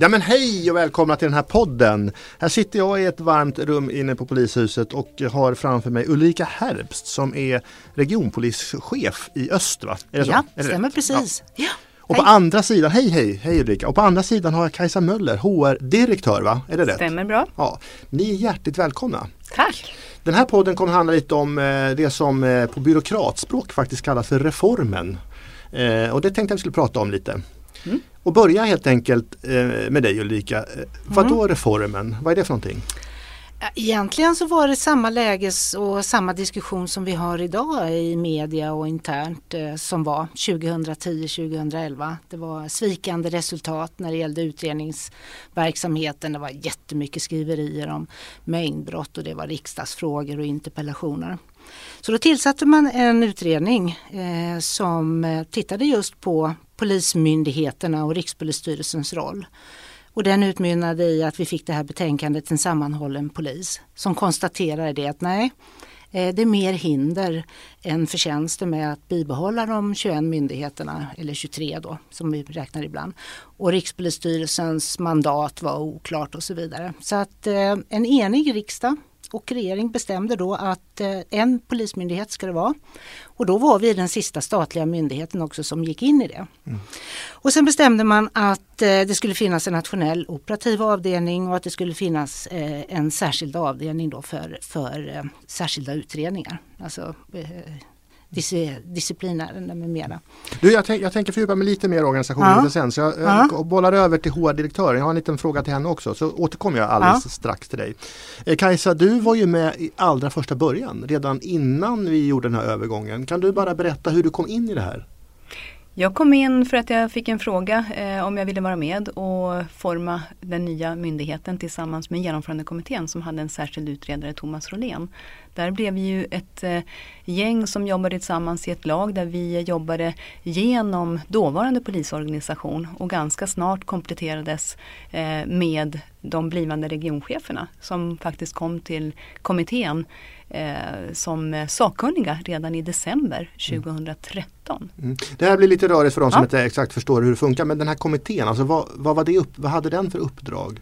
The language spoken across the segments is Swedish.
Ja men hej och välkomna till den här podden. Här sitter jag i ett varmt rum inne på polishuset och har framför mig Ulrika Herbst som är regionpolischef i öst. Va? Är det ja, så? stämmer precis. Ja. ja. Och hej. på andra sidan, hej hej, hej Ulrika. Och på andra sidan har jag Kajsa Möller, HR-direktör va? Är det rätt? Stämmer bra. Ja. Ni är hjärtligt välkomna. Tack. Den här podden kommer handla lite om eh, det som eh, på byråkratspråk faktiskt kallas för reformen. Eh, och det tänkte jag vi skulle prata om lite. Mm. Och börja helt enkelt med dig Ulrika. Vad då mm. reformen? Vad är det för någonting? Egentligen så var det samma läges och samma diskussion som vi har idag i media och internt eh, som var 2010-2011. Det var svikande resultat när det gällde utredningsverksamheten. Det var jättemycket skriverier om mängdbrott och det var riksdagsfrågor och interpellationer. Så då tillsatte man en utredning eh, som eh, tittade just på Polismyndigheterna och Rikspolisstyrelsens roll. Och den utmynnade i att vi fick det här betänkandet En sammanhållen polis som konstaterade det att nej, eh, det är mer hinder än förtjänster med att bibehålla de 21 myndigheterna, eller 23 då som vi räknar ibland. Och Rikspolisstyrelsens mandat var oklart och så vidare. Så att eh, en enig riksdag och regering bestämde då att eh, en polismyndighet ska det vara. Och då var vi den sista statliga myndigheten också som gick in i det. Mm. Och sen bestämde man att eh, det skulle finnas en nationell operativ avdelning och att det skulle finnas eh, en särskild avdelning då för, för särskilda utredningar. Alltså disciplinärenden med mera. Du, jag, tänk, jag tänker fördjupa mig lite mer i organisationen ja. sen så jag, ja. jag bollar över till HR-direktören. Jag har en liten fråga till henne också så återkommer jag alldeles ja. strax till dig. Eh, Kajsa, du var ju med i allra första början, redan innan vi gjorde den här övergången. Kan du bara berätta hur du kom in i det här? Jag kom in för att jag fick en fråga eh, om jag ville vara med och forma den nya myndigheten tillsammans med genomförandekommittén som hade en särskild utredare, Thomas Rolén. Där blev vi ju ett eh, gäng som jobbade tillsammans i ett lag där vi jobbade genom dåvarande polisorganisation och ganska snart kompletterades eh, med de blivande regioncheferna som faktiskt kom till kommittén eh, som sakkunniga redan i december 2013. Mm. Det här blir lite rörigt för de som ja. inte exakt förstår hur det funkar men den här kommittén, alltså vad, vad, var det upp, vad hade den för uppdrag?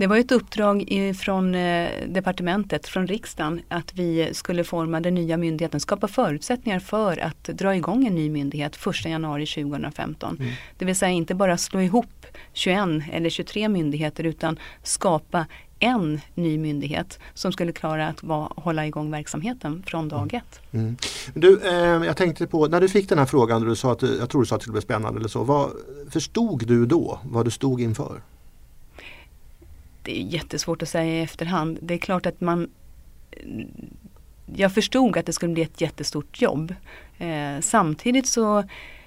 Det var ett uppdrag från eh, departementet, från riksdagen, att vi skulle forma den nya myndigheten, skapa förutsättningar för att dra igång en ny myndighet 1 januari 2015. Mm. Det vill säga inte bara slå ihop 21 eller 23 myndigheter utan skapa en ny myndighet som skulle klara att va, hålla igång verksamheten från dag mm. ett. Mm. Du, eh, jag tänkte på, när du fick den här frågan, du sa att, jag tror du sa att det skulle bli spännande eller så. Vad, förstod du då vad du stod inför? Det är jättesvårt att säga i efterhand. Det är klart att man Jag förstod att det skulle bli ett jättestort jobb. Eh, samtidigt så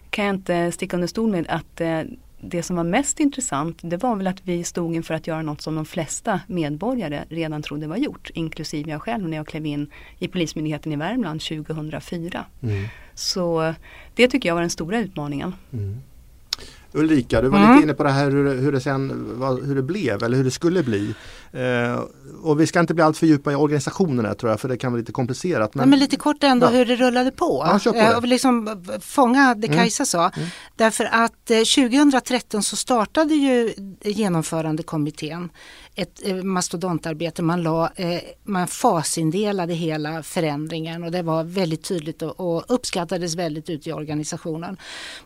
kan jag inte sticka under stol med att eh, det som var mest intressant det var väl att vi stod inför att göra något som de flesta medborgare redan trodde var gjort. Inklusive jag själv när jag klev in i Polismyndigheten i Värmland 2004. Mm. Så det tycker jag var den stora utmaningen. Mm. Ulrika, du var mm. lite inne på det här hur, hur, det sen, hur det blev eller hur det skulle bli. Eh, och vi ska inte bli alltför djupa i organisationerna tror jag för det kan vara lite komplicerat. Men, men lite kort ändå ja. hur det rullade på. Ja, på eh, liksom fånga det mm. Kajsa sa. Mm. Därför att eh, 2013 så startade ju genomförandekommittén ett eh, mastodontarbete. Man, la, eh, man fasindelade hela förändringen och det var väldigt tydligt och, och uppskattades väldigt ute i organisationen.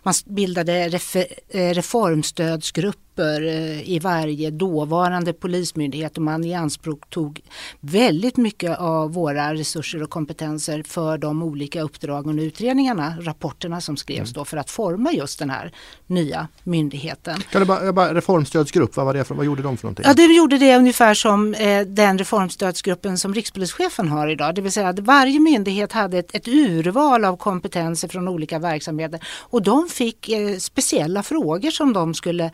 Man bildade refer, Eh, reformstödsgrupp grupper eh, i varje dåvarande polismyndighet och man i anspråk tog väldigt mycket av våra resurser och kompetenser för de olika uppdragen och utredningarna, rapporterna som skrevs mm. då för att forma just den här nya myndigheten. Kan du bara, bara, reformstödsgrupp, vad, var det för, vad gjorde de för någonting? Ja, det gjorde det ungefär som eh, den reformstödsgruppen som rikspolischefen har idag. Det vill säga att varje myndighet hade ett, ett urval av kompetenser från olika verksamheter och de fick eh, speciella frågor som de skulle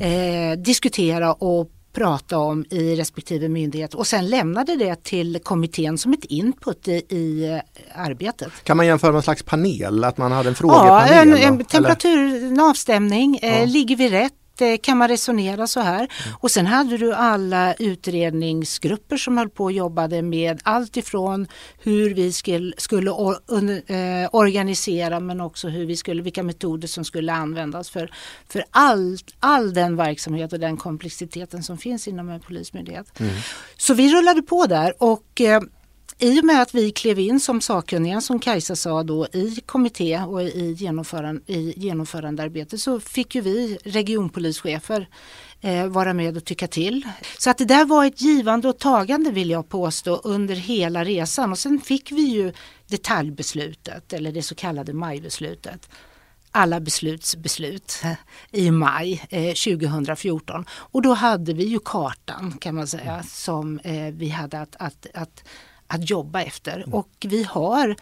eh, diskutera och prata om i respektive myndighet och sen lämnade det till kommittén som ett input i, i eh, arbetet. Kan man jämföra med en slags panel, att man hade en frågepanel? Ja, en, en temperatur, en avstämning. Eh, ja. ligger vi rätt? Att eh, kan man resonera så här? Mm. Och sen hade du alla utredningsgrupper som höll på och jobbade med allt ifrån hur vi skulle, skulle or, un, eh, organisera men också hur vi skulle, vilka metoder som skulle användas för, för all, all den verksamhet och den komplexiteten som finns inom en polismyndighet. Mm. Så vi rullade på där och eh, i och med att vi klev in som sakkunniga som Kajsa sa då i kommitté och i, genomförande, i genomförandearbete så fick ju vi regionpolischefer eh, vara med och tycka till. Så att det där var ett givande och tagande vill jag påstå under hela resan. Och sen fick vi ju detaljbeslutet eller det så kallade majbeslutet. Alla beslutsbeslut i maj eh, 2014 och då hade vi ju kartan kan man säga som eh, vi hade att, att, att att jobba efter. Mm. Och vi har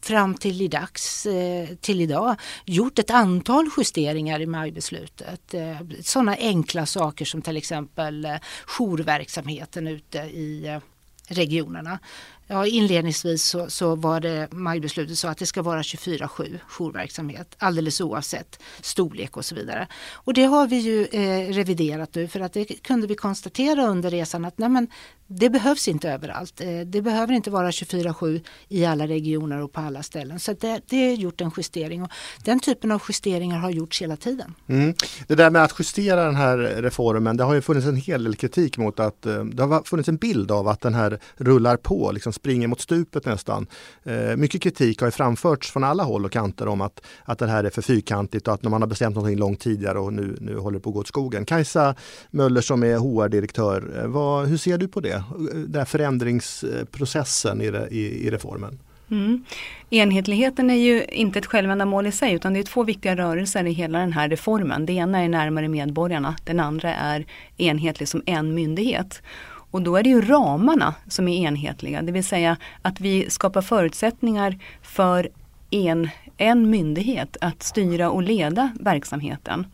fram till, i dags, eh, till idag gjort ett antal justeringar i majbeslutet. Eh, sådana enkla saker som till exempel eh, jourverksamheten ute i regionerna. Ja, inledningsvis så, så var det majbeslutet så att det ska vara 24-7 jourverksamhet alldeles oavsett storlek och så vidare. Och det har vi ju eh, reviderat nu för att det kunde vi konstatera under resan att nej men, det behövs inte överallt. Eh, det behöver inte vara 24-7 i alla regioner och på alla ställen. Så det, det är gjort en justering och den typen av justeringar har gjorts hela tiden. Mm. Det där med att justera den här reformen, det har ju funnits en hel del kritik mot att eh, det har funnits en bild av att den här rullar på, liksom springer mot stupet nästan. Eh, mycket kritik har ju framförts från alla håll och kanter om att, att det här är för fyrkantigt och att man har bestämt någonting långt tidigare och nu, nu håller det på att gå åt skogen. Kajsa Möller som är HR-direktör, eh, vad, hur ser du på det? Den här förändringsprocessen i, i, i reformen? Mm. Enhetligheten är ju inte ett självändamål i sig utan det är två viktiga rörelser i hela den här reformen. Det ena är närmare medborgarna, den andra är enhetlig som en myndighet. Och då är det ju ramarna som är enhetliga, det vill säga att vi skapar förutsättningar för en, en myndighet att styra och leda verksamheten.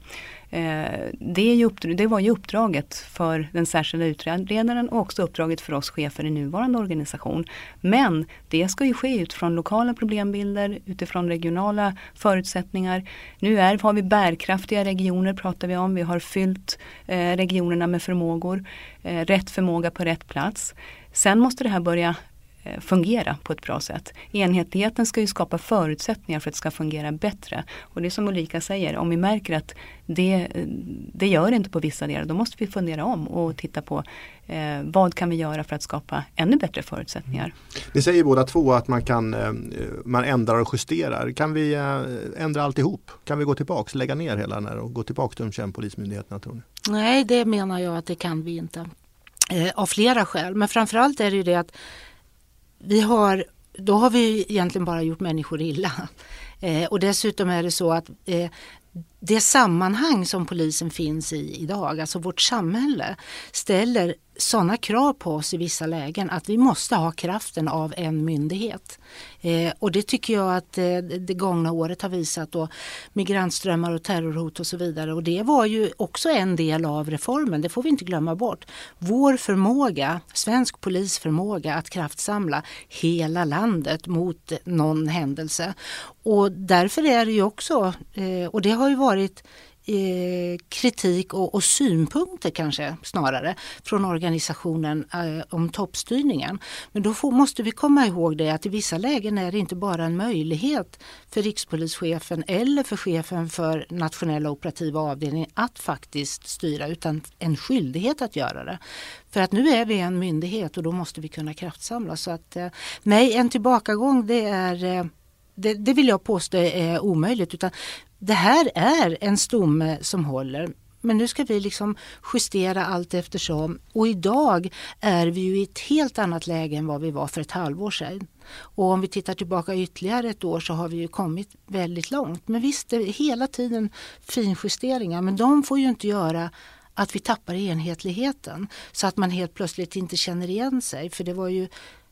Eh, det, är ju det var ju uppdraget för den särskilda utredaren och också uppdraget för oss chefer i nuvarande organisation. Men det ska ju ske utifrån lokala problembilder, utifrån regionala förutsättningar. Nu är, har vi bärkraftiga regioner pratar vi om. Vi har fyllt eh, regionerna med förmågor. Eh, rätt förmåga på rätt plats. Sen måste det här börja fungera på ett bra sätt. Enhetligheten ska ju skapa förutsättningar för att det ska fungera bättre. Och det är som Ulrika säger, om vi märker att det, det gör det inte på vissa delar, då måste vi fundera om och titta på eh, vad kan vi göra för att skapa ännu bättre förutsättningar. Mm. Ni säger båda två att man kan eh, man ändrar och justerar. Kan vi eh, ändra alltihop? Kan vi gå tillbaks, lägga ner hela den här och gå tillbaka till de känd polismyndigheterna tror ni? Nej, det menar jag att det kan vi inte. Eh, av flera skäl, men framförallt är det ju det att vi har, då har vi egentligen bara gjort människor illa. Eh, och dessutom är det så att eh, det sammanhang som polisen finns i idag, alltså vårt samhälle, ställer sådana krav på oss i vissa lägen att vi måste ha kraften av en myndighet. Eh, och det tycker jag att eh, det gångna året har visat då migrantströmmar och terrorhot och så vidare. Och det var ju också en del av reformen, det får vi inte glömma bort. Vår förmåga, svensk polis förmåga att kraftsamla hela landet mot någon händelse. Och därför är det ju också, eh, och det har ju varit eh, kritik och, och, synpunkter kanske snarare från organisationen eh, om toppstyrningen. Men då får, måste vi komma ihåg det att i vissa lägen är det inte bara en möjlighet för rikspolischefen eller för chefen för nationella operativa avdelningen att faktiskt styra utan en skyldighet att göra det. För att nu är vi en myndighet och då måste vi kunna kraftsamla. Så att, eh, nej, en tillbakagång det är eh, det, det, vill jag påstå är omöjligt. Utan det här är en stomme som håller. Men nu ska vi liksom justera allt eftersom. Och idag är vi ju i ett helt annat läge än vad vi var för ett halvår sedan. Och om vi tittar tillbaka ytterligare ett år så har vi ju kommit väldigt långt. Men visst, det är hela tiden finjusteringar. Men de får ju inte göra att vi tappar enhetligheten så att man helt plötsligt inte känner igen sig. För det var ju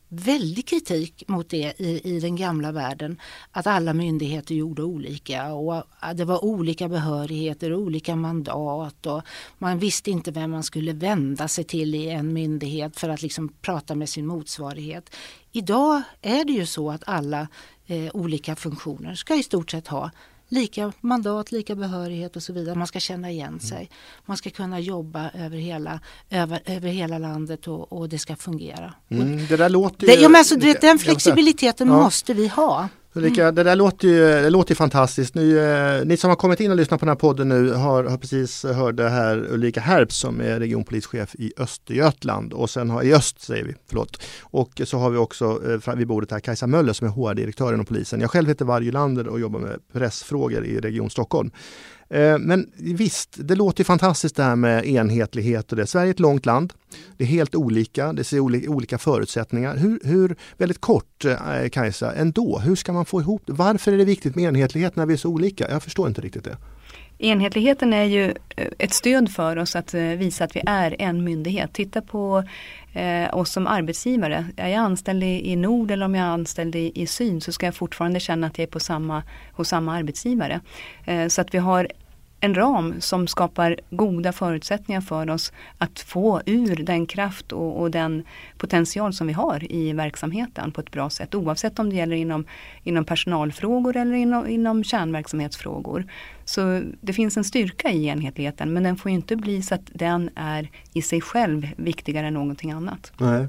väldig kritik mot det i, i den gamla världen. Att alla myndigheter gjorde olika och det var olika behörigheter och olika mandat och man visste inte vem man skulle vända sig till i en myndighet för att liksom prata med sin motsvarighet. Idag är det ju så att alla eh, olika funktioner ska i stort sett ha lika mandat, lika behörighet och så vidare. Man ska känna igen mm. sig. Man ska kunna jobba över hela, över, över hela landet och, och det ska fungera. Mm, det där låter ju... Det, ja, men alltså, det, den flexibiliteten måste vi ha. Ulrika, mm. det där låter ju, det låter ju fantastiskt. Nu, eh, ni som har kommit in och lyssnat på den här podden nu har, har precis hört här Ulrika Herps som är regionpolischef i Östergötland och sen har, i öst säger vi, förlåt. Och så har vi också eh, vid bordet här Kajsa Möller som är HR-direktör inom polisen. Jag själv heter Varje Lander och jobbar med pressfrågor i Region Stockholm. Eh, men visst, det låter fantastiskt det här med enhetlighet och det. Sverige är ett långt land. Det är helt olika, det ser olika förutsättningar. Hur, hur, väldigt kort eh, Kajsa, ändå, hur ska man få ihop det? Varför är det viktigt med enhetlighet när vi är så olika? Jag förstår inte riktigt det. Enhetligheten är ju eh, ett stöd för oss att eh, visa att vi är en myndighet. Titta på eh, oss som arbetsgivare. Är jag anställd i, i Nord eller om jag är anställd i, i så ska jag fortfarande känna att jag är på samma, hos samma arbetsgivare. Eh, så att vi har en ram som skapar goda förutsättningar för oss att få ur den kraft och, och, den potential som vi har i verksamheten på ett bra sätt. Oavsett om det gäller inom, inom personalfrågor eller inom, inom kärnverksamhetsfrågor. Så det finns en styrka i enhetligheten men den får inte bli så att den är i sig själv viktigare än någonting annat. Nej.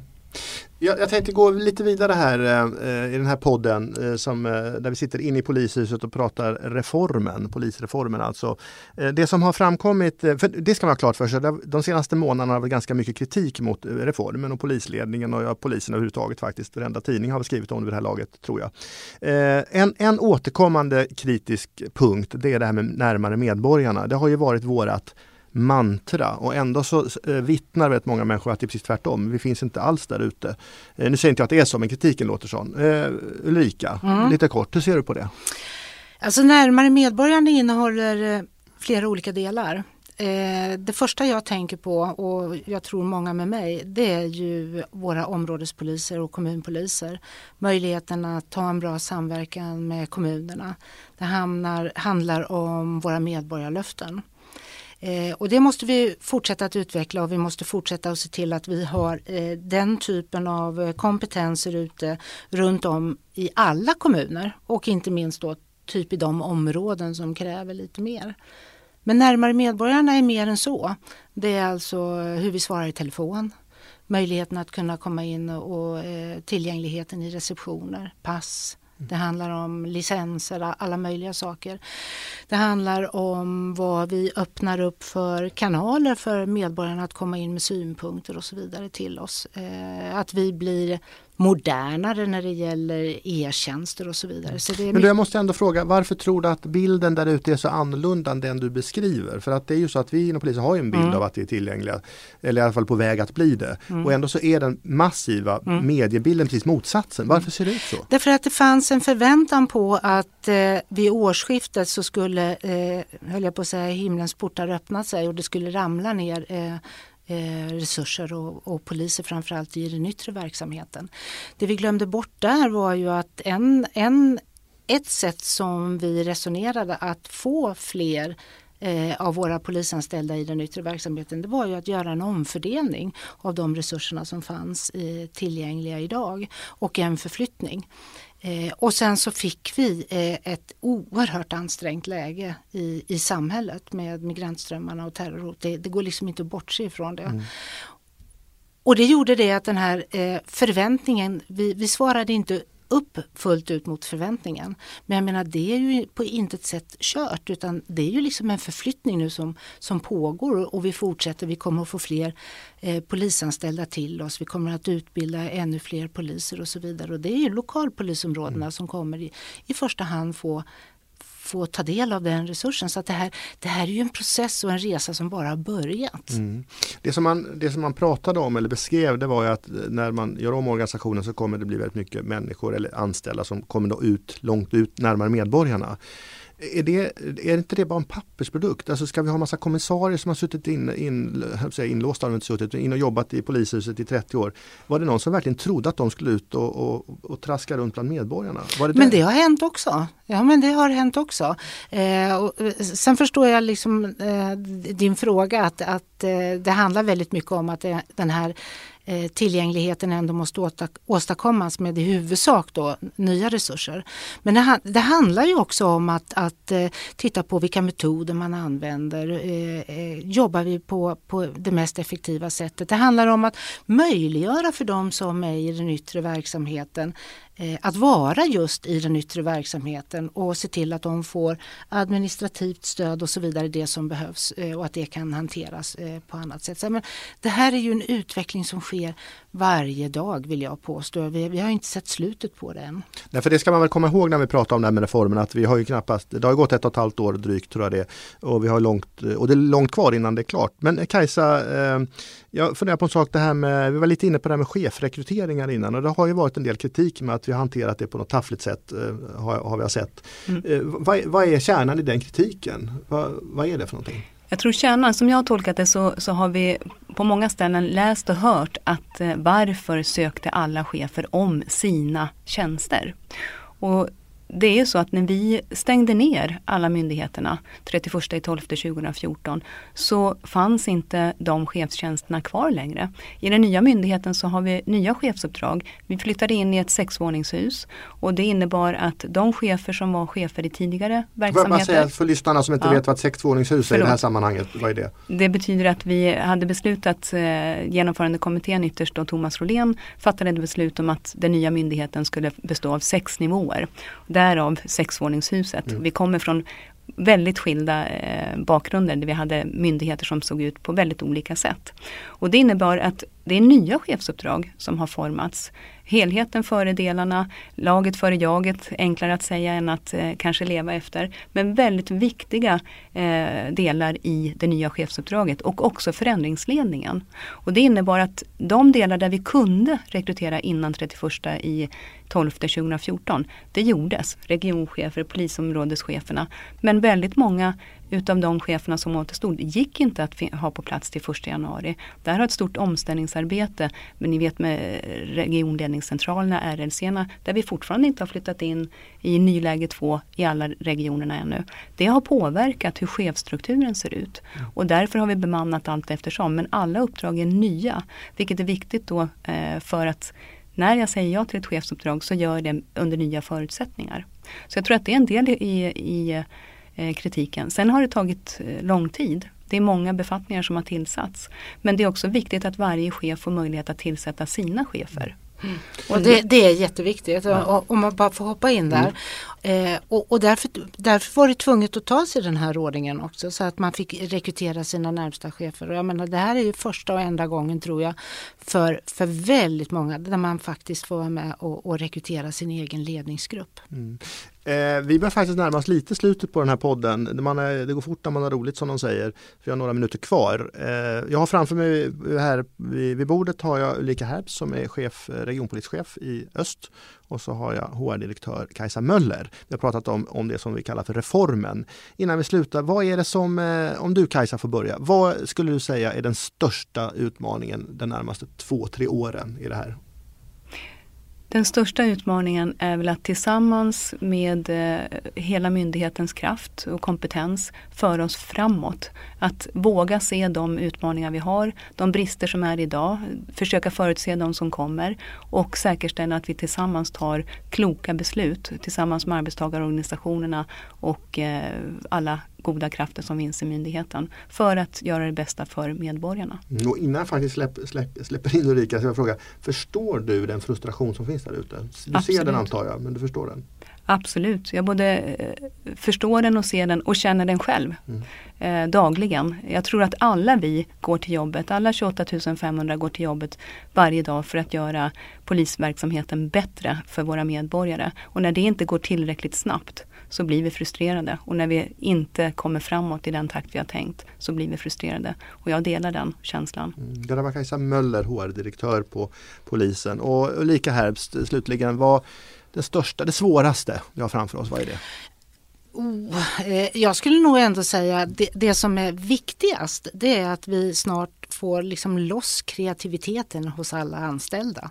Jag, jag tänkte gå lite vidare här eh, i den här podden eh, som, eh, där vi sitter inne i polishuset och pratar reformen, polisreformen alltså. Eh, det som har framkommit, eh, för det ska man ha klart för sig, de senaste månaderna har varit ganska mycket kritik mot eh, reformen och polisledningen och ja, polisen överhuvudtaget faktiskt. Varenda tidning har skrivit om det vid det här laget tror jag. Eh, en, en återkommande kritisk punkt det är det här med närmare medborgarna. Det har ju varit vårat mantra och ändå så eh, vittnar väldigt många människor att det är precis tvärtom. Vi finns inte alls där ute. Eh, nu säger inte jag att det är så men kritiken låter sån. Eh, Ulrika, mm. lite kort, hur ser du på det? Alltså närmare medborgarna innehåller eh, flera olika delar. Det första jag tänker på och jag tror många med mig det är ju våra områdespoliser och kommunpoliser. Möjligheten att ha en bra samverkan med kommunerna. Det hamnar, handlar om våra medborgarlöften. Eh, och det måste vi fortsätta att utveckla och vi måste fortsätta att se till att vi har eh, den typen av eh, kompetenser ute runt om i alla kommuner och inte minst då typ i de områden som kräver lite mer. Men närmare medborgarna är mer än så. Det är alltså hur vi svarar i telefon, möjligheten att kunna komma in och, och eh, tillgängligheten i receptioner, pass, det handlar om licenser, alla möjliga saker. Det handlar om vad vi öppnar upp för kanaler för medborgarna att komma in med synpunkter och så vidare till oss. Eh, att vi blir modernare när det gäller e-tjänster och så vidare. Så det Men jag måste ändå fråga, varför tror du att bilden där ute är så annorlunda än den du beskriver? För att det är ju så att vi inom polisen har en bild mm. av att det är tillgängliga, eller i alla fall på väg att bli det. Mm. Och ändå så är den massiva mm. mediebilden precis motsatsen. Varför ser det ut så? Därför att det fanns en förväntan på att eh, vid årsskiftet så skulle, eh, höll jag på att säga, himlens portar öppna sig och det skulle ramla ner Eh, Eh, resurser och, och poliser framförallt i den yttre verksamheten. Det vi glömde bort där var ju att en, en, ett sätt som vi resonerade att få fler eh, av våra polisanställda i den yttre verksamheten det var ju att göra en omfördelning av de resurserna som fanns eh, tillgängliga idag och en förflyttning. Eh, och sen så fick vi eh, ett oerhört ansträngt läge i, i samhället med migrantströmmarna och terrorhot. Det, det går liksom inte att bortse ifrån det. Mm. Och det gjorde det att den här eh, förväntningen, vi, vi svarade inte upp fullt ut mot förväntningen. Men jag menar det är ju på intet sätt kört utan det är ju liksom en förflyttning nu som, som pågår och vi fortsätter. Vi kommer att få fler eh, polisanställda till oss. Vi kommer att utbilda ännu fler poliser och så vidare. Och det är ju lokalpolisområdena mm. som kommer i, i första hand få få ta del av den resursen. Så att det, här, det här är ju en process och en resa som bara har börjat. Mm. Det, som man, det som man pratade om eller beskrev det var ju att när man gör om organisationen så kommer det bli väldigt mycket människor eller anställda som kommer då ut långt ut närmare medborgarna. Är, det, är inte det bara en pappersprodukt? Alltså ska vi ha massa kommissarier som har suttit in, in, inlåsta, har inte suttit, in och jobbat i polishuset i 30 år. Var det någon som verkligen trodde att de skulle ut och, och, och traska runt bland medborgarna? Det men det har hänt också. Ja men det har hänt också. Eh, och, eh, sen förstår jag liksom eh, din fråga att, att eh, det handlar väldigt mycket om att det, den här eh, Eh, tillgängligheten ändå måste åstadkommas med i huvudsak då nya resurser. Men det, det handlar ju också om att, att eh, titta på vilka metoder man använder. Eh, eh, jobbar vi på, på det mest effektiva sättet? Det handlar om att möjliggöra för de som är i den yttre verksamheten Eh, att vara just i den yttre verksamheten och se till att de får administrativt stöd och så vidare, det som behövs eh, och att det kan hanteras eh, på annat sätt. Men det här är ju en utveckling som sker varje dag vill jag påstå. Vi, vi har inte sett slutet på det än. Nej, för det ska man väl komma ihåg när vi pratar om det här reformen att vi har ju knappast, det har gått ett och ett halvt år drygt tror jag det och vi har långt, och det är långt kvar innan det är klart. Men Kajsa, eh, jag funderar på en sak det här med, vi var lite inne på det här med chefrekryteringar innan och det har ju varit en del kritik med att vi har hanterat det på något taffligt sätt eh, har, har vi sett. Mm. Eh, vad, vad, är kärnan i den kritiken? Vad, vad är det för någonting? Jag tror kärnan, som jag har tolkat det så, så har vi på många ställen läst och hört att eh, varför sökte alla chefer om sina tjänster? Och det är ju så att när vi stängde ner alla myndigheterna 31 12 2014 så fanns inte de chefstjänsterna kvar längre. I den nya myndigheten så har vi nya chefsuppdrag. Vi flyttade in i ett sexvåningshus och det innebar att de chefer som var chefer i tidigare verksamheter. Säga för lyssnarna som inte ja. vet vad ett sexvåningshus är i det här sammanhanget, vad är det? Det betyder att vi hade beslutat, eh, genomförandekommittén ytterst och Thomas Rolén fattade beslut om att den nya myndigheten skulle bestå av sex nivåer. Därav sexvåningshuset. Mm. Vi kommer från väldigt skilda eh, bakgrunder där vi hade myndigheter som såg ut på väldigt olika sätt. Och det innebar att det är nya chefsuppdrag som har formats. Helheten före delarna, laget före jaget, enklare att säga än att eh, kanske leva efter. Men väldigt viktiga eh, delar i det nya chefsuppdraget och också förändringsledningen. Och det innebar att de delar där vi kunde rekrytera innan 31 i 12 2014, det gjordes. Regionchefer, polisområdescheferna. Men väldigt många utav de cheferna som återstod gick inte att ha på plats till 1 januari. Där har ett stort omställningsarbete, men ni vet med regionledningscentralerna, RLC, där vi fortfarande inte har flyttat in i nyläge 2 i alla regionerna ännu. Det har påverkat hur chefstrukturen ser ut och därför har vi bemannat allt eftersom. Men alla uppdrag är nya, vilket är viktigt då eh, för att när jag säger ja till ett chefsuppdrag så gör jag det under nya förutsättningar. Så jag tror att det är en del i, i kritiken. Sen har det tagit eh, lång tid. Det är många befattningar som har tillsatts. Men det är också viktigt att varje chef får möjlighet att tillsätta sina chefer. Mm. Och det, det, är jätteviktigt ja. om man bara får hoppa in där. Mm. Eh, och, och därför, därför var det tvunget att ta sig den här ordningen också så att man fick rekrytera sina närmsta chefer. Och jag menar, det här är ju första och enda gången tror jag för, för väldigt många där man faktiskt får vara med och, och rekrytera sin egen ledningsgrupp. Mm. Eh, vi börjar faktiskt närma oss lite slutet på den här podden. Man är, det går fort när man har roligt som de säger. Vi har några minuter kvar. Eh, jag har framför mig här vid, vid bordet har jag Ulrika Herbst som är chef, eh, regionpolischef i Öst och så har jag HR-direktör Kajsa Möller. Vi har pratat om, om det som vi kallar för reformen. Innan vi slutar, vad är det som, eh, om du Kajsa får börja, vad skulle du säga är den största utmaningen de närmaste två, tre åren i det här? Den största utmaningen är väl att tillsammans med eh, hela myndighetens kraft och kompetens föra oss framåt. Att våga se de utmaningar vi har, de brister som är idag, försöka förutse de som kommer och säkerställa att vi tillsammans tar kloka beslut tillsammans med arbetstagarorganisationerna och eh, alla goda krafter som finns i myndigheten för att göra det bästa för medborgarna. Mm, och innan jag faktiskt släpp, släpp, släpper in Ulrika så jag fråga, förstår du den frustration som finns där ute? Du Absolut. ser den antar jag, men du förstår den? Absolut, jag både eh, förstår den och ser den och känner den själv mm. eh, dagligen. Jag tror att alla vi går till jobbet, alla 28 500 går till jobbet varje dag för att göra polisverksamheten bättre för våra medborgare. Och när det inte går tillräckligt snabbt så blir vi frustrerade. Och när vi inte kommer framåt i den takt vi har tänkt så blir vi frustrerade. Och jag delar den känslan. Mm. Det var Kajsa Möller, HR-direktör på polisen. Och Ulrika Herbst, slutligen, vad det största, det svåraste vi har framför oss, vad är det? Oh, eh, jag skulle nog ändå säga det, det som är viktigast det är att vi snart får liksom loss kreativiteten hos alla anställda.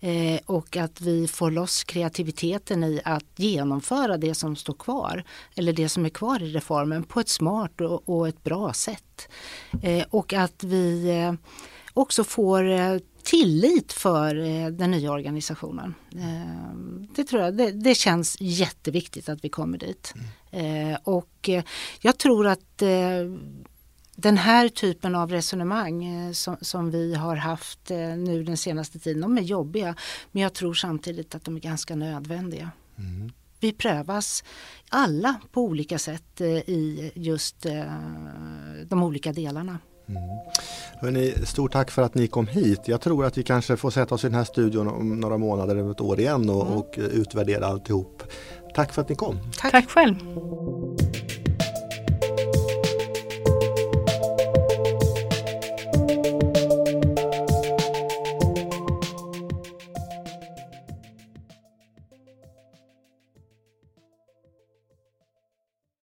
Eh, och att vi får loss kreativiteten i att genomföra det som står kvar eller det som är kvar i reformen på ett smart och, och ett bra sätt. Eh, och att vi eh, också får eh, tillit för den nya organisationen. Det tror jag, det, det känns jätteviktigt att vi kommer dit. Mm. Och jag tror att den här typen av resonemang eh, som, som, vi har haft eh, nu den senaste tiden, de är jobbiga. Men jag tror samtidigt att de är ganska nödvändiga. Mm. Vi prövas alla på olika sätt eh, i just de olika delarna. Mm. Hörrni, stort tack för att ni kom hit. Jag tror att vi kanske får sätta oss i den här studion om några månader eller ett år igen och, mm. och utvärdera alltihop. Tack för att ni kom. Tack, tack själv.